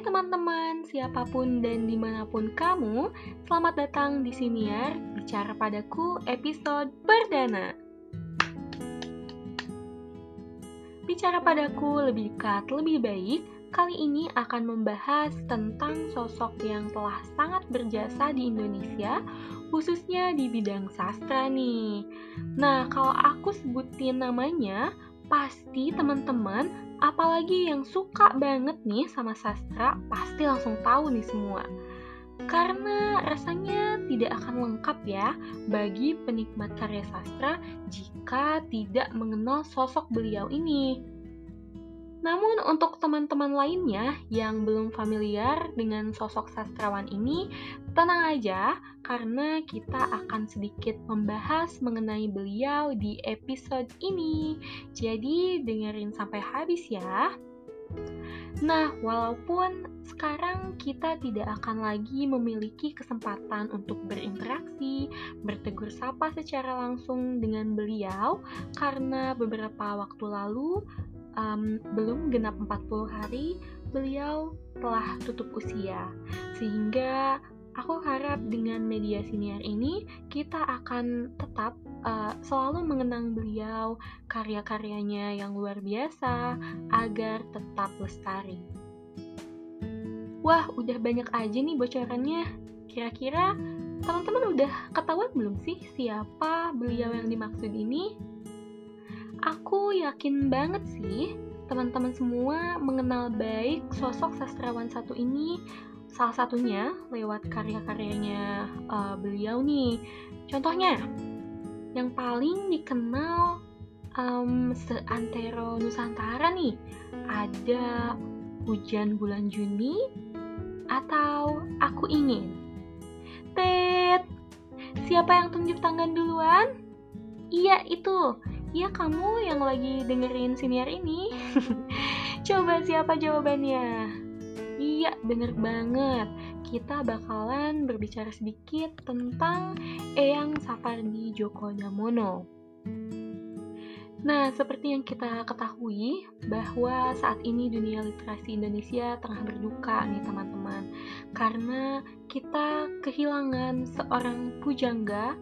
Teman-teman, siapa pun dan di mana pun kamu, selamat datang di Siniar Bicara Padaku episode perdana. Bicara Padaku lebih dekat, lebih baik, kali ini akan membahas tentang sosok yang telah sangat berjasa di Indonesia, khususnya di bidang sastra nih. Nah, kalau aku sebutin namanya, pasti teman-teman apalagi yang suka banget nih sama sastra pasti langsung tahu nih semua. Karena rasanya tidak akan lengkap ya bagi penikmat karya sastra jika tidak mengenal sosok beliau ini. Namun untuk teman-teman lainnya yang belum familiar dengan sosok sastrawan ini, tenang aja karena kita akan sedikit membahas mengenai beliau di episode ini. Jadi dengerin sampai habis ya. Nah, walaupun sekarang kita tidak akan lagi memiliki kesempatan untuk berinteraksi, bertegur sapa secara langsung dengan beliau karena beberapa waktu lalu um, belum genap 40 hari, beliau telah tutup usia. Sehingga aku harap dengan media siniar ini kita akan tetap uh, selalu mengenang beliau, karya-karyanya yang luar biasa agar tetap lestari. Wah, udah banyak aja nih bocorannya. Kira-kira teman-teman udah ketahuan belum sih siapa beliau yang dimaksud ini? Yakin banget sih teman-teman semua mengenal baik sosok sastrawan satu ini salah satunya lewat karya-karyanya uh, beliau nih. Contohnya, yang paling dikenal um, seantero Nusantara nih, ada Hujan Bulan Juni atau Aku Ingin. Tet, siapa yang tunjuk tangan duluan? Iya, itu ya kamu yang lagi dengerin siniar ini. Coba siapa jawabannya? Iya, bener banget. Kita bakalan berbicara sedikit tentang Eyang Sapardi Djoko Damono. Nah, seperti yang kita ketahui bahwa saat ini dunia literasi Indonesia tengah berduka nih teman-teman. Karena kita kehilangan seorang pujangga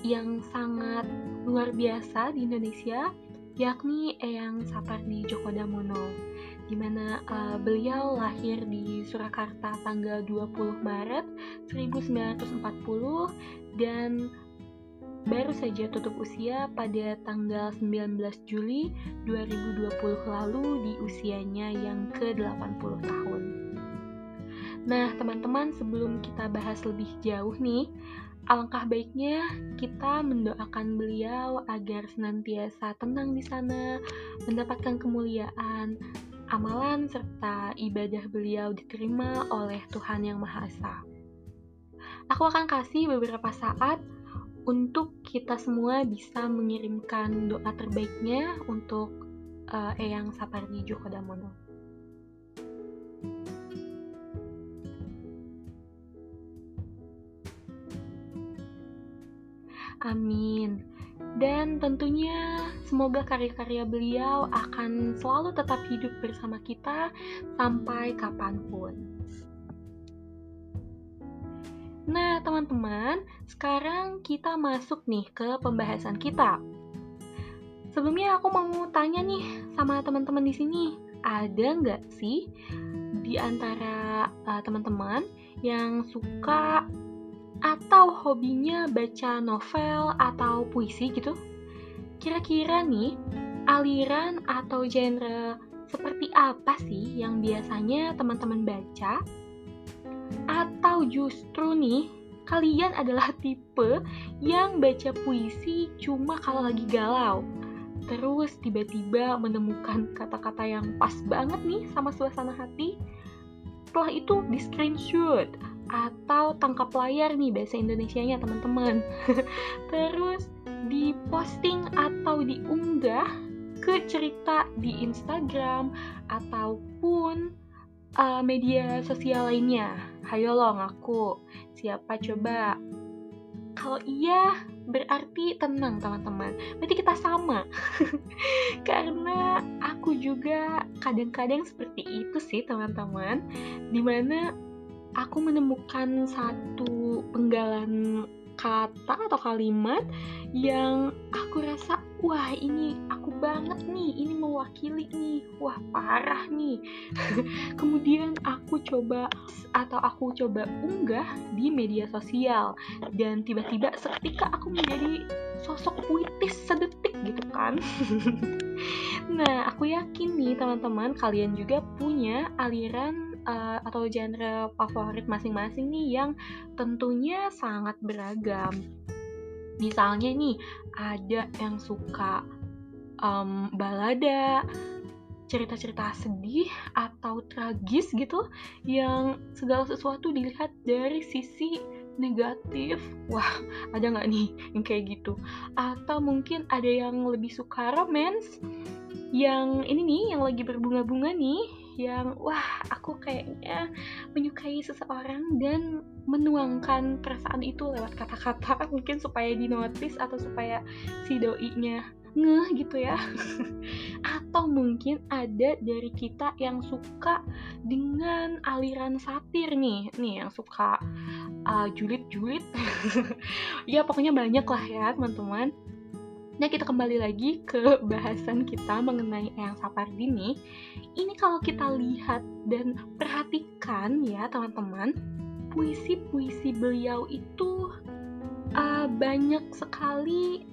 yang sangat luar biasa di Indonesia, yakni Eyang Sapardi Djoko Damono, di mana uh, beliau lahir di Surakarta tanggal 20 Maret 1940 dan baru saja tutup usia pada tanggal 19 Juli 2020 lalu di usianya yang ke-80 tahun. Nah, teman-teman, sebelum kita bahas lebih jauh nih, Alangkah baiknya kita mendoakan beliau agar senantiasa tenang di sana, mendapatkan kemuliaan, amalan serta ibadah beliau diterima oleh Tuhan Yang Maha Esa. Aku akan kasih beberapa saat untuk kita semua bisa mengirimkan doa terbaiknya untuk uh, Eyang Sapardi Djoko Damono. Amin. Dan tentunya semoga karya-karya beliau akan selalu tetap hidup bersama kita sampai kapan pun. Nah, teman-teman, sekarang kita masuk nih ke pembahasan kita. Sebelumnya aku mau tanya nih sama teman-teman di sini, ada nggak sih di antara uh, teman-teman yang suka atau hobinya baca novel atau puisi gitu? Kira-kira nih, aliran atau genre seperti apa sih yang biasanya teman-teman baca? Atau justru nih, kalian adalah tipe yang baca puisi cuma kalau lagi galau? Terus tiba-tiba menemukan kata-kata yang pas banget nih sama suasana hati? Setelah itu di screenshot atau tangkap layar nih bahasa Indonesia-nya teman-teman. Terus diposting atau diunggah ke cerita di Instagram ataupun uh, media sosial lainnya. Hayo lo ngaku, siapa coba? Kalau iya, berarti tenang teman-teman. Berarti kita sama. Karena aku juga kadang-kadang seperti itu sih teman-teman, di mana aku menemukan satu penggalan kata atau kalimat yang aku rasa wah ini aku banget nih ini mewakili nih wah parah nih. Kemudian aku coba atau aku coba unggah di media sosial dan tiba-tiba seketika aku menjadi sosok puitis sedetik gitu kan. Nah aku yakin nih teman-teman kalian juga punya aliran uh, atau genre favorit masing-masing nih yang tentunya sangat beragam. Misalnya nih, ada yang suka um, balada, cerita-cerita sedih atau tragis gitu, yang segala sesuatu dilihat dari sisi negatif. Wah, ada nggak nih yang kayak gitu? Atau mungkin ada yang lebih suka romance, yang ini nih, yang lagi berbunga-bunga nih, yang wah aku kayaknya menyukai seseorang dan menuangkan perasaan itu lewat kata-kata mungkin supaya dinotis atau supaya si doinya ngeh gitu ya. Atau mungkin ada dari kita yang suka dengan aliran satir nih nih yang suka uh, julid-julid. Ya pokoknya banyak lah ya teman-teman Nah, kita kembali lagi ke bahasan kita mengenai Eyang Sapardi nih. Ini kalau kita lihat dan perhatikan ya, teman-teman, puisi-puisi beliau itu uh, banyak sekali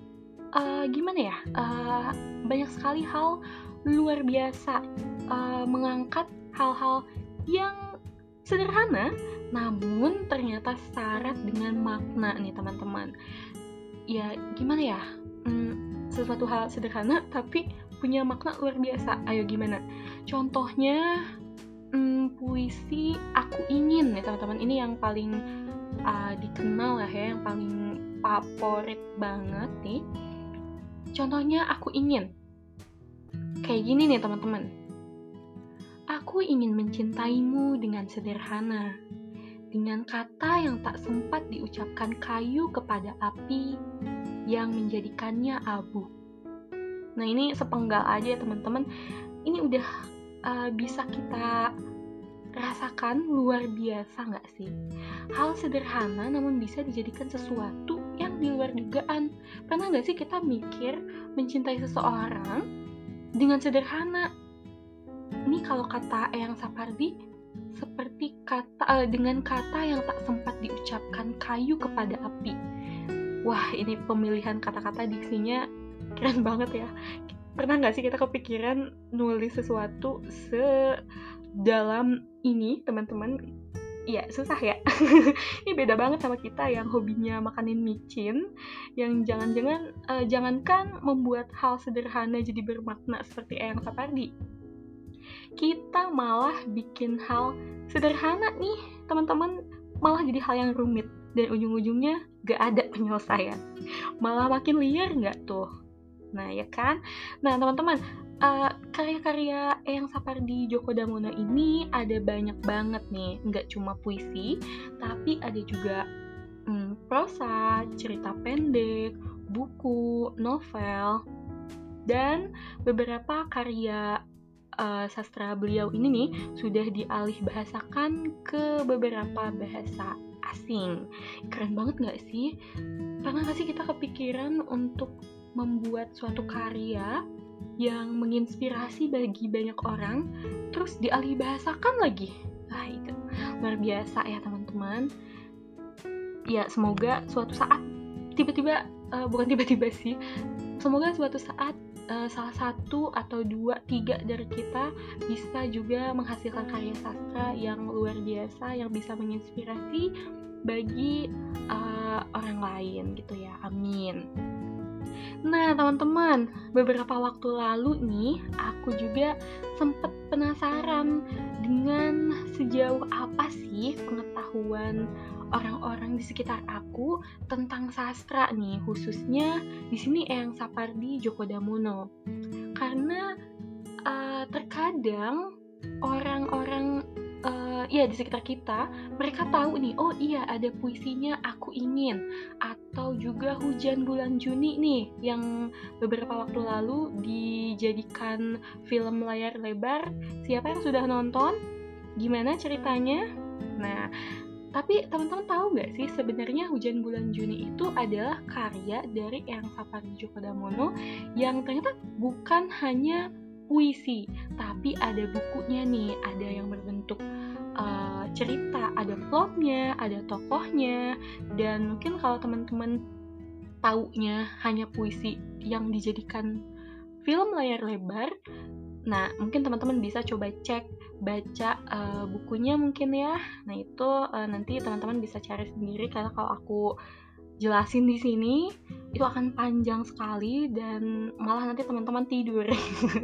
uh, gimana ya? Uh, banyak sekali hal luar biasa uh, mengangkat hal-hal yang sederhana namun ternyata syarat dengan makna nih teman-teman. Ya, gimana ya? Hmm, sesuatu hal sederhana tapi punya makna luar biasa. Ayo gimana? Contohnya hmm, puisi Aku Ingin ya teman-teman. Ini yang paling uh, dikenal lah ya, yang paling favorit banget nih. Contohnya Aku Ingin. Kayak gini nih teman-teman. Aku ingin mencintaimu dengan sederhana, dengan kata yang tak sempat diucapkan kayu kepada api, yang menjadikannya abu. Nah ini sepenggal aja ya teman-teman. Ini udah uh, bisa kita rasakan luar biasa nggak sih? Hal sederhana namun bisa dijadikan sesuatu yang di luar dugaan. Pernah nggak sih kita mikir mencintai seseorang dengan sederhana? Ini kalau kata Eyang Sapardi seperti kata uh, dengan kata yang tak sempat diucapkan kayu kepada api wah ini pemilihan kata-kata diksinya keren banget ya. Pernah nggak sih kita kepikiran nulis sesuatu sedalam ini teman-teman? Ya susah ya. Ini beda banget sama kita yang hobinya makanin micin yang jangan-jangan uh, jangankan membuat hal sederhana jadi bermakna seperti Eyang Sapardi kita malah bikin hal sederhana nih teman-teman. Malah jadi hal yang rumit dan ujung-ujungnya gak ada penyelesaian. Malah makin liar nggak tuh? Nah ya kan? Nah teman-teman uh, karya-karya yang Sapardi Djoko Damono ini ada banyak banget nih. Nggak cuma puisi tapi ada juga hmm, prosa cerita pendek buku novel dan beberapa karya uh, sastra beliau ini nih sudah dialih bahasakan ke beberapa bahasa asing. Keren banget gak sih? Pernah gak sih kita kepikiran untuk membuat suatu karya yang menginspirasi bagi banyak orang, terus dialih bahasakan lagi? Nah itu luar biasa ya teman-teman. Ya semoga suatu saat tiba-tiba, uh, bukan tiba-tiba sih, semoga suatu saat uh, salah satu atau dua tiga dari kita bisa juga menghasilkan karya sastra yang luar biasa yang bisa menginspirasi bagi uh, orang lain gitu ya amin Nah, teman-teman, beberapa waktu lalu nih, aku juga sempat penasaran dengan sejauh apa sih pengetahuan orang-orang di sekitar aku tentang sastra nih, khususnya di sini Eyang Sapardi Djoko Damono. Karena uh, terkadang orang-orang ya di sekitar kita mereka tahu nih oh iya ada puisinya aku ingin atau juga Hujan Bulan Juni nih yang beberapa waktu lalu dijadikan film layar lebar. Siapa yang sudah nonton? Gimana ceritanya? Nah, tapi teman-teman tahu nggak sih sebenarnya Hujan Bulan Juni itu adalah karya dari Eyang Sapardi Djoko yang ternyata bukan hanya puisi, tapi ada bukunya nih, ada yang berbentuk uh, cerita, ada plotnya, ada tokohnya, dan mungkin kalau teman-teman taunya hanya puisi yang dijadikan film layar lebar, nah mungkin teman-teman bisa coba cek baca uh, bukunya mungkin ya. Nah itu uh, nanti teman-teman bisa cari sendiri karena kalau aku jelasin di sini itu akan panjang sekali dan malah nanti teman-teman tidur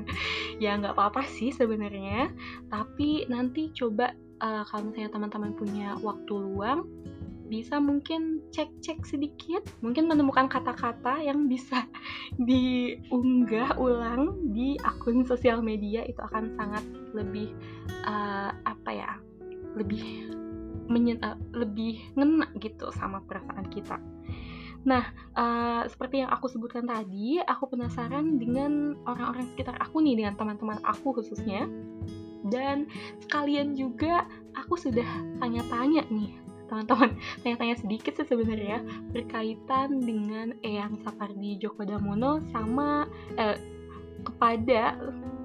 ya nggak apa-apa sih sebenarnya tapi nanti coba uh, kalau misalnya teman-teman punya waktu luang bisa mungkin cek-cek sedikit, mungkin menemukan kata-kata yang bisa diunggah ulang di akun sosial media itu akan sangat lebih uh, apa ya, lebih menyen uh, lebih ngena gitu sama perasaan kita. Nah, uh, seperti yang aku sebutkan tadi, aku penasaran dengan orang-orang sekitar aku nih, dengan teman-teman aku khususnya. Dan sekalian juga aku sudah tanya-tanya nih, teman-teman, tanya-tanya sedikit sih sebenarnya berkaitan dengan Eyang Sapardi Djoko Damono sama eh, kepada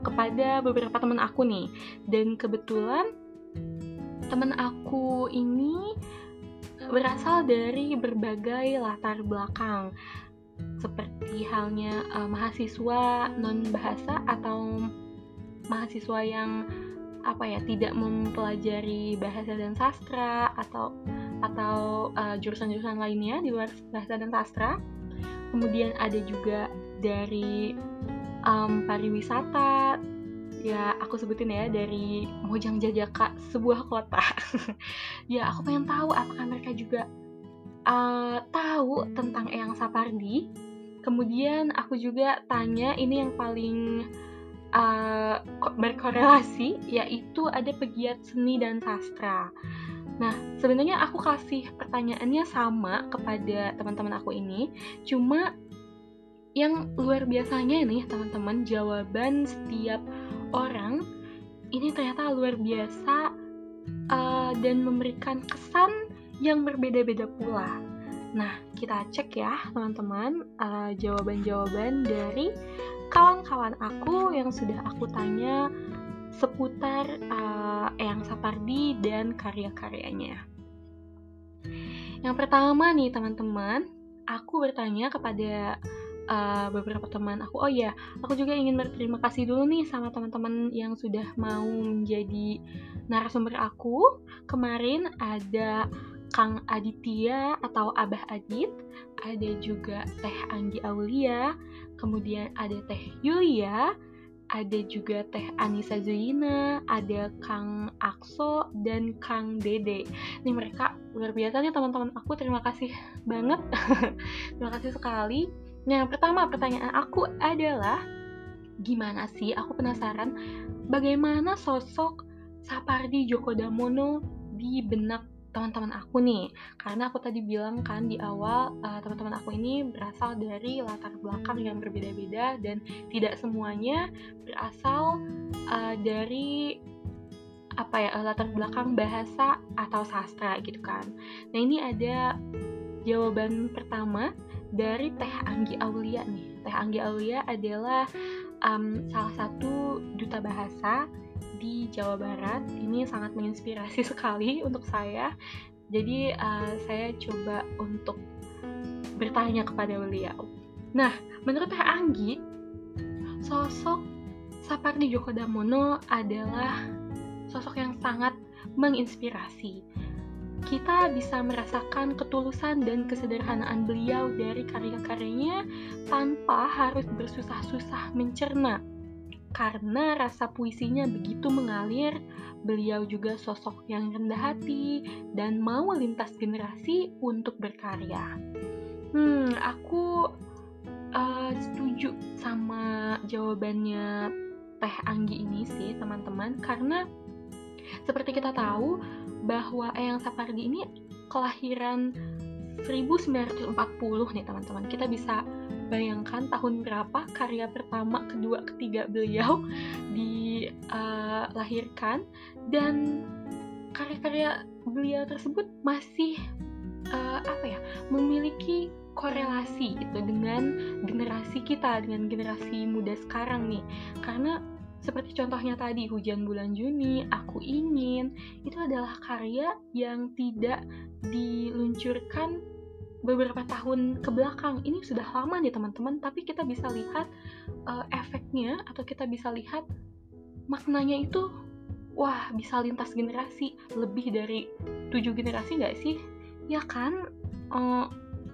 kepada beberapa teman aku nih. Dan kebetulan teman aku ini berasal dari berbagai latar belakang seperti halnya uh, mahasiswa non bahasa atau mahasiswa yang apa ya tidak mempelajari bahasa dan sastra atau atau uh, jurusan-jurusan lainnya di luar bahasa dan sastra. Kemudian ada juga dari um, pariwisata. Ya aku sebutin ya dari Mojang Jajaka sebuah kota. Ya aku pengen tahu apakah mereka juga uh, tahu tentang Eyang Sapardi. Kemudian aku juga tanya ini yang paling uh, berkorelasi yaitu ada pegiat seni dan sastra Nah, sebenarnya aku kasih pertanyaannya sama kepada teman-teman aku ini, cuma yang luar biasanya nih teman-teman jawaban setiap orang ini ternyata luar biasa uh, dan memberikan kesan yang berbeda-beda pula. Nah, kita cek ya teman-teman uh, jawaban-jawaban dari kawan-kawan aku yang sudah aku tanya seputar uh, Eyang Sapardi dan karya-karyanya. Yang pertama nih teman-teman, aku bertanya kepada uh, beberapa teman aku oh ya aku juga ingin berterima kasih dulu nih sama teman-teman yang sudah mau menjadi narasumber aku kemarin ada Kang Aditya atau Abah Adit, ada juga Teh Anggi Aulia, kemudian ada Teh Yulia, ada juga Teh Anissa Zuina, ada Kang Akso, dan Kang Dede. Nih mereka luar biasa nih teman-teman aku, terima kasih banget. terima kasih sekali Nah, pertama pertanyaan aku adalah gimana sih? Aku penasaran bagaimana sosok Sapardi Djoko Damono di benak teman-teman aku nih. Karena aku tadi bilang kan di awal uh, teman-teman aku ini berasal dari latar belakang yang berbeda-beda dan tidak semuanya berasal uh, dari apa ya latar belakang bahasa atau sastra gitu kan. Nah, ini ada jawaban pertama dari Teh Anggi Aulia nih. Teh Anggi Aulia adalah um, salah satu duta bahasa di Jawa Barat. Ini sangat menginspirasi sekali untuk saya. Jadi uh, saya coba untuk bertanya kepada beliau. Nah, menurut Teh Anggi, sosok Sapardi Djoko Damono adalah sosok yang sangat menginspirasi kita bisa merasakan ketulusan dan kesederhanaan beliau dari karya-karyanya tanpa harus bersusah-susah mencerna. Karena rasa puisinya begitu mengalir, beliau juga sosok yang rendah hati dan mau lintas generasi untuk berkarya. Hmm, aku uh, setuju sama jawabannya Teh Anggi ini sih, teman-teman, karena seperti kita tahu, bahwa Eyang Sapardi ini kelahiran 1940 nih teman-teman. Kita bisa bayangkan tahun berapa karya pertama, kedua, ketiga beliau dilahirkan uh, dan karya-karya beliau tersebut masih uh, apa ya memiliki korelasi itu dengan generasi kita dengan generasi muda sekarang nih karena seperti contohnya tadi hujan bulan Juni, aku ingin itu adalah karya yang tidak diluncurkan beberapa tahun ke belakang. Ini sudah lama nih teman-teman, tapi kita bisa lihat uh, efeknya atau kita bisa lihat maknanya itu wah bisa lintas generasi lebih dari tujuh generasi nggak sih? Ya kan? Uh,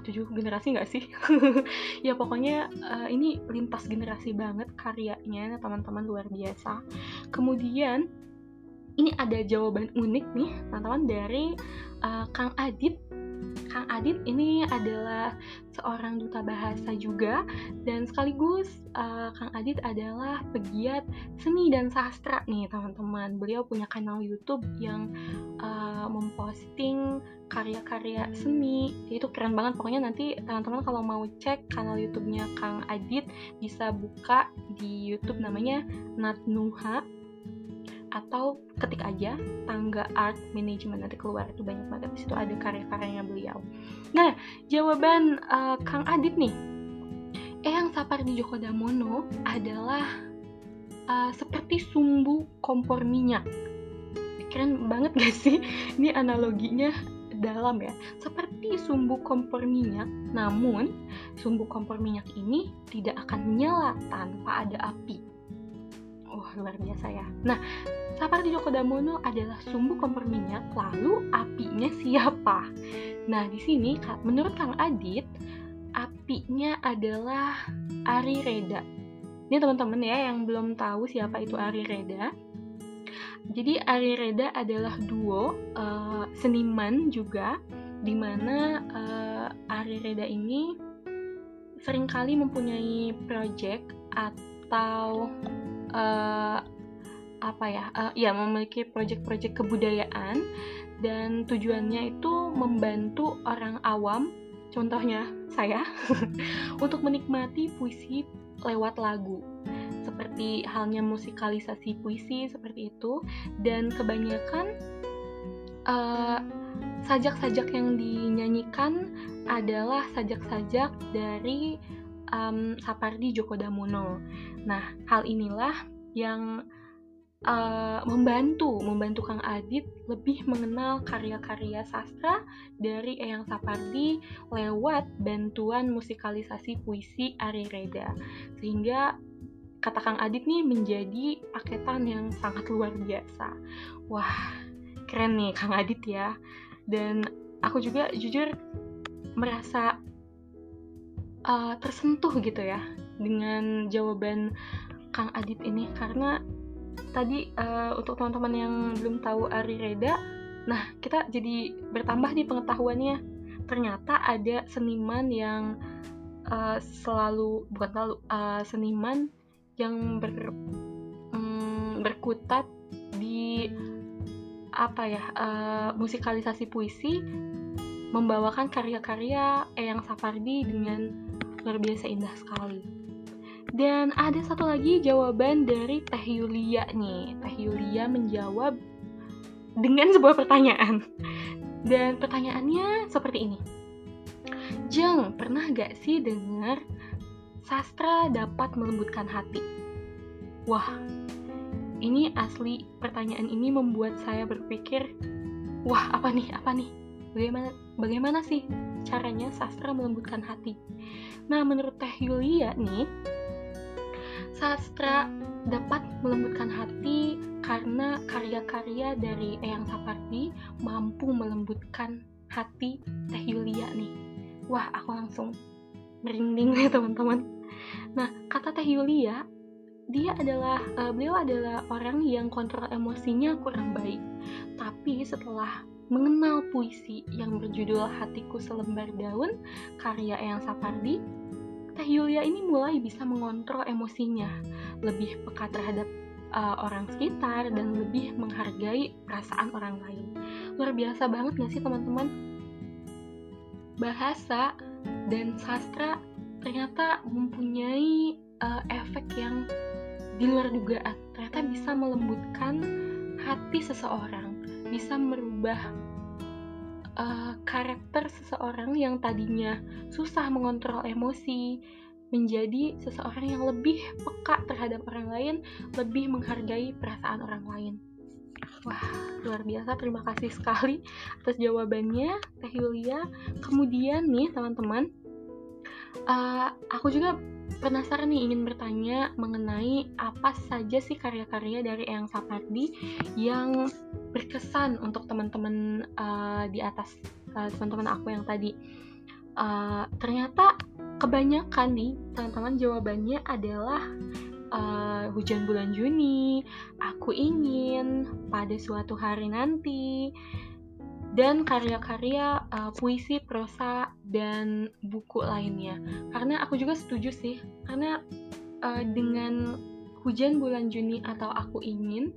tujuh generasi nggak sih? Ya pokoknya uh, ini lintas generasi banget karyanya teman-teman luar biasa. Kemudian ini ada jawaban unik nih teman-teman dari uh, Kang Adit Kang Adit ini adalah seorang duta bahasa juga dan sekaligus uh, Kang Adit adalah pegiat seni dan sastra nih teman-teman. Beliau punya kanal YouTube yang uh, memposting karya-karya seni. Itu keren banget pokoknya nanti teman-teman kalau mau cek kanal YouTube-nya Kang Adit bisa buka di YouTube namanya Natnuha atau ketik aja tangga art management nanti keluar itu banyak banget di situ ada karya-karyanya beliau. Nah jawaban uh, Kang Adit nih, Eyang Sapardi Djoko Damono adalah uh, seperti sumbu kompor minyak. Keren banget gak sih? Ini analoginya dalam ya, seperti sumbu kompor minyak. Namun sumbu kompor minyak ini tidak akan menyala tanpa ada api Wah, luar biasa ya. Nah, Sapardi Djoko Damono adalah sumbu kompor minyak, lalu apinya siapa? Nah, di sini menurut Kang Adit, apinya adalah Ari Reda. Ini teman-teman ya yang belum tahu siapa itu Ari Reda. Jadi Ari Reda adalah duo uh, seniman juga, di mana uh, Ari Reda ini sering kali mempunyai project atau uh, apa ya uh, ya memiliki proyek-proyek kebudayaan dan tujuannya itu membantu orang awam contohnya saya untuk menikmati puisi lewat lagu seperti halnya musikalisasi puisi seperti itu dan kebanyakan sajak sajak-sajak yang dinyanyikan adalah sajak-sajak dari um, Sapardi Djoko Damono. Nah, hal inilah yang uh, membantu membantu Kang Adit lebih mengenal karya-karya sastra dari Eyang Sapardi lewat bantuan musikalisasi puisi Ari Reda. Sehingga kata Kang Adit nih menjadi paketan yang sangat luar biasa. Wah, keren nih Kang Adit ya. Dan aku juga jujur merasa uh, tersentuh gitu ya dengan jawaban Kang Adit ini karena tadi uh, untuk teman-teman yang belum tahu Ari Reda, nah kita jadi bertambah nih pengetahuannya. Ternyata ada seniman yang uh, selalu bukan selalu uh, seniman yang ber, um, berkutat di apa ya uh, musikalisasi puisi membawakan karya-karya Eyang Sapardi dengan luar biasa indah sekali. Dan ada satu lagi jawaban dari Teh Yulia nih. Teh Yulia menjawab dengan sebuah pertanyaan. Dan pertanyaannya seperti ini. Jeng, pernah gak sih dengar sastra dapat melembutkan hati? Wah, ini asli pertanyaan ini membuat saya berpikir, wah apa nih, apa nih? Bagaimana bagaimana sih caranya sastra melembutkan hati? Nah, menurut Teh Yulia nih, sastra dapat melembutkan hati karena karya-karya dari Eyang Sapardi mampu melembutkan hati Teh Yulia nih. Wah, aku langsung merinding nih teman-teman. Nah, kata Teh Yulia, dia adalah uh, beliau adalah orang yang kontrol emosinya kurang baik. Tapi setelah mengenal puisi yang berjudul Hatiku Selembar Daun karya Eyang Sapardi, Teh Yulia ini mulai bisa mengontrol emosinya, lebih peka terhadap uh, orang sekitar dan lebih menghargai perasaan orang lain. Luar biasa banget gak sih teman-teman? bahasa dan sastra ternyata mempunyai uh, efek yang di luar dugaan. Ternyata bisa melembutkan hati seseorang, bisa merubah uh, karakter seseorang yang tadinya susah mengontrol emosi menjadi seseorang yang lebih peka terhadap orang lain, lebih menghargai perasaan orang lain. Wah, luar biasa. Terima kasih sekali atas jawabannya, Teh Yulia. Kemudian nih, teman-teman, uh, aku juga penasaran nih ingin bertanya mengenai apa saja sih karya-karya dari Eyang Sapardi yang berkesan untuk teman-teman uh, di atas uh, teman-teman aku yang tadi. Uh, ternyata kebanyakan nih teman-teman jawabannya adalah uh, hujan bulan Juni, aku ingin pada suatu hari nanti, dan karya-karya uh, puisi, prosa, dan buku lainnya. Karena aku juga setuju sih, karena uh, dengan hujan bulan Juni atau aku ingin,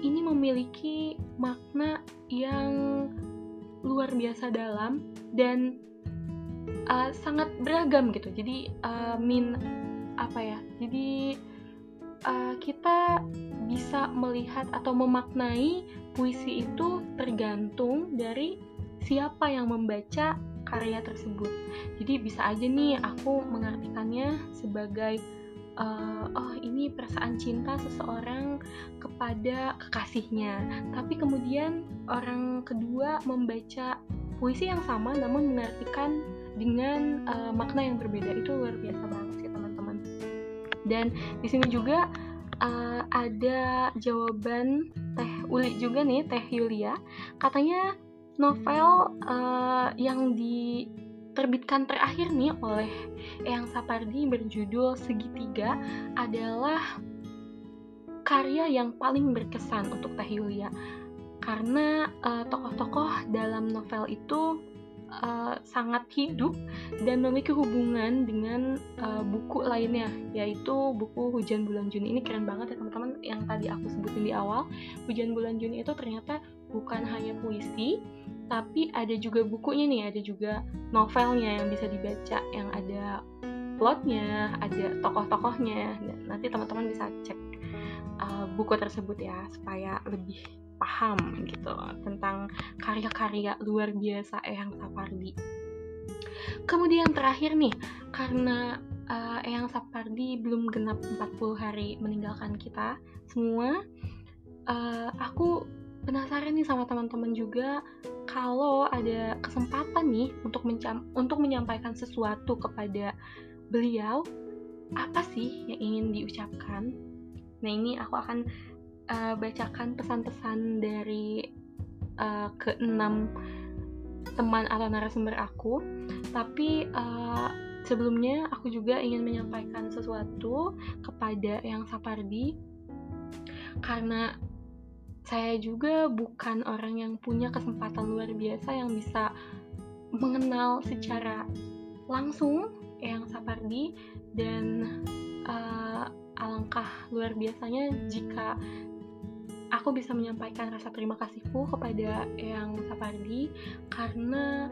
ini memiliki makna yang luar biasa dalam dan uh, sangat beragam gitu. Jadi uh, min apa ya? Jadi uh, kita bisa melihat atau memaknai puisi itu tergantung dari siapa yang membaca karya tersebut. Jadi bisa aja nih aku mengartikannya sebagai uh, oh ini perasaan cinta seseorang kepada kekasihnya. Tapi kemudian orang kedua membaca puisi yang sama namun mengartikan dengan uh, makna yang berbeda itu luar biasa banget sih teman-teman. Dan di sini juga uh, ada jawaban Teh Uli juga nih, Teh Yulia. Katanya novel uh, yang diterbitkan terakhir nih oleh Eyang Sapardi berjudul Segitiga adalah karya yang paling berkesan untuk Teh Yulia. Karena tokoh-tokoh uh, dalam novel itu uh, sangat hidup dan memiliki hubungan dengan uh, buku lainnya yaitu buku Hujan Bulan Juni. Ini keren banget ya teman-teman yang tadi aku sebutin di awal. Hujan Bulan Juni itu ternyata bukan hanya puisi tapi ada juga bukunya nih ada juga novelnya yang bisa dibaca yang ada plotnya ada tokoh-tokohnya nanti teman-teman bisa cek uh, buku tersebut ya supaya lebih paham gitu tentang karya-karya luar biasa Eyang Sapardi. Kemudian terakhir nih, karena uh, Eyang Sapardi belum genap 40 hari meninggalkan kita semua, uh, aku penasaran nih sama teman-teman juga kalau ada kesempatan nih untuk untuk menyampaikan sesuatu kepada beliau, apa sih yang ingin diucapkan? Nah ini aku akan uh, bacakan pesan-pesan dari uh, keenam teman atau narasumber aku. Tapi uh, sebelumnya aku juga ingin menyampaikan sesuatu kepada yang Sapardi karena saya juga bukan orang yang punya kesempatan luar biasa yang bisa mengenal secara langsung yang Sapardi dan uh, alangkah luar biasanya jika aku bisa menyampaikan rasa terima kasihku kepada yang Sapardi karena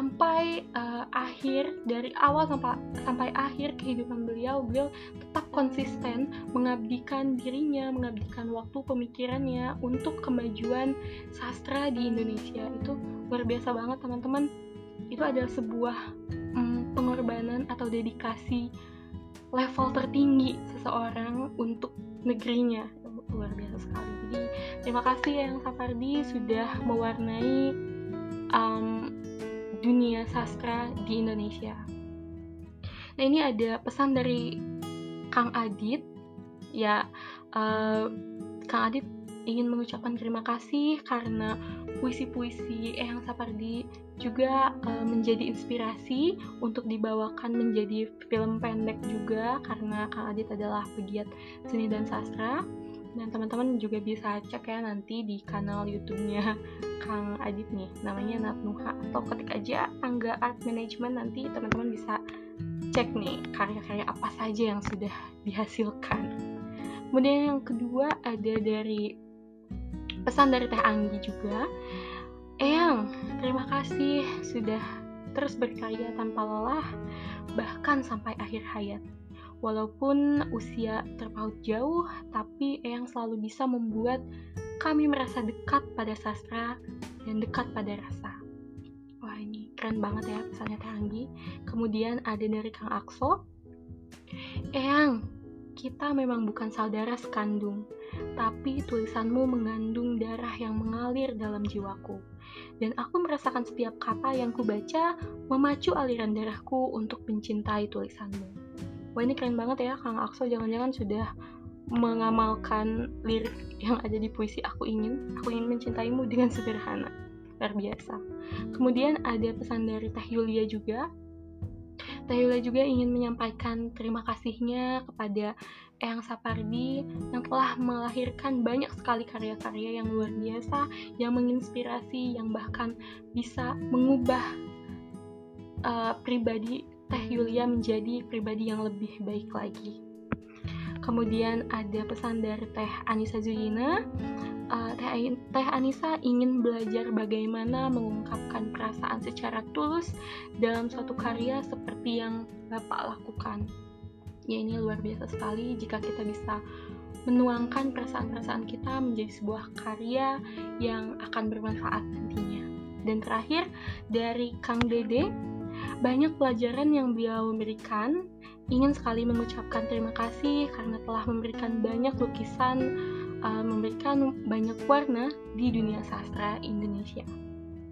sampai uh, akhir dari awal sampai sampai akhir kehidupan beliau beliau tetap konsisten mengabdikan dirinya mengabdikan waktu pemikirannya untuk kemajuan sastra di Indonesia. Itu luar biasa banget teman-teman. Itu adalah sebuah um, pengorbanan atau dedikasi level tertinggi seseorang untuk negerinya. Luar biasa sekali. Jadi terima kasih yang Sapardi sudah mewarnai um, dunia sastra di Indonesia. Nah ini ada pesan dari Kang Adit. Ya uh, Kang Adit ingin mengucapkan terima kasih karena puisi-puisi Eyang Sapardi juga uh, menjadi inspirasi untuk dibawakan menjadi film pendek juga karena Kang Adit adalah pegiat seni dan sastra. Dan teman-teman juga bisa cek ya nanti di kanal YouTube-nya Kang Adit nih namanya Natnuha. Atau ketik aja Angga Art Management nanti teman-teman bisa cek nih karya-karya apa saja yang sudah dihasilkan. Kemudian yang kedua ada dari pesan dari Teh Anggi juga. Eyang, terima kasih sudah terus berkarya tanpa lelah, bahkan sampai akhir hayat. Walaupun usia terpaut jauh, tapi Eyang selalu bisa membuat kami merasa dekat pada sastra dan dekat pada rasa. Wah ini keren banget ya pesannya Tanggi. Kemudian ada dari Kang Akso. Eyang, kita memang bukan saudara sekandung, tapi tulisanmu mengandung darah yang mengalir dalam jiwaku. Dan aku merasakan setiap kata yang kubaca memacu aliran darahku untuk mencintai tulisanmu. Wah ini keren banget ya Kang Akso, jangan-jangan sudah mengamalkan lirik yang ada di puisi Aku Ingin. Aku ingin mencintaimu dengan sederhana. Luar biasa. Kemudian ada pesan dari Teh Yulia juga. Teh Yulia juga ingin menyampaikan terima kasihnya kepada Eyang Sapardi yang telah melahirkan banyak sekali karya-karya yang luar biasa, yang menginspirasi, yang bahkan bisa mengubah uh, pribadi Teh Yulia menjadi pribadi yang lebih baik lagi. Kemudian ada pesan dari Teh Anissa Zuyina. Uh, Teh, Teh Anissa ingin belajar bagaimana mengungkapkan perasaan secara tulus dalam suatu karya seperti yang Bapak lakukan. Ya ini luar biasa sekali jika kita bisa menuangkan perasaan-perasaan kita menjadi sebuah karya yang akan bermanfaat nantinya. Dan terakhir dari Kang Dede, banyak pelajaran yang beliau berikan. Ingin sekali mengucapkan terima kasih karena telah memberikan banyak lukisan, uh, memberikan banyak warna di dunia sastra Indonesia.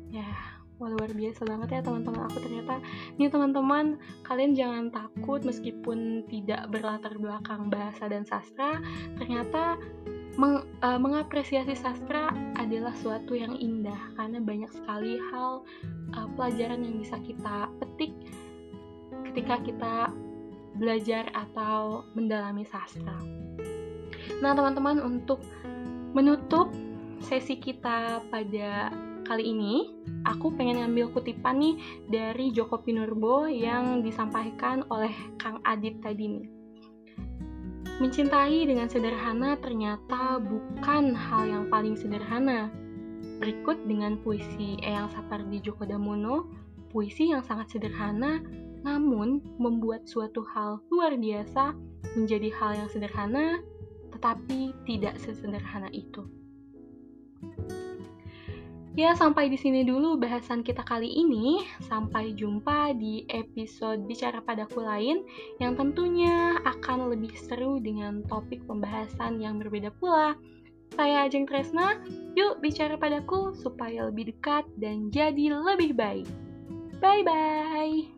Ya, wah luar biasa banget ya teman-teman aku ternyata nih teman-teman kalian jangan takut meskipun tidak berlatar belakang bahasa dan sastra ternyata meng, uh, mengapresiasi sastra adalah suatu yang indah karena banyak sekali hal uh, pelajaran yang bisa kita petik ketika kita belajar atau mendalami sastra. Nah, teman-teman, untuk menutup sesi kita pada kali ini, aku pengen ngambil kutipan nih dari Joko Pinurbo yang disampaikan oleh Kang Adit tadi nih. Mencintai dengan sederhana ternyata bukan hal yang paling sederhana. Berikut dengan puisi Eyang Sapardi Djoko Damono, puisi yang sangat sederhana namun membuat suatu hal luar biasa menjadi hal yang sederhana tetapi tidak sesederhana itu. Ya, sampai di sini dulu bahasan kita kali ini. Sampai jumpa di episode Bicara Padaku lain yang tentunya akan lebih seru dengan topik pembahasan yang berbeda pula. Saya Ajeng Tresna, yuk bicara padaku supaya lebih dekat dan jadi lebih baik. Bye-bye!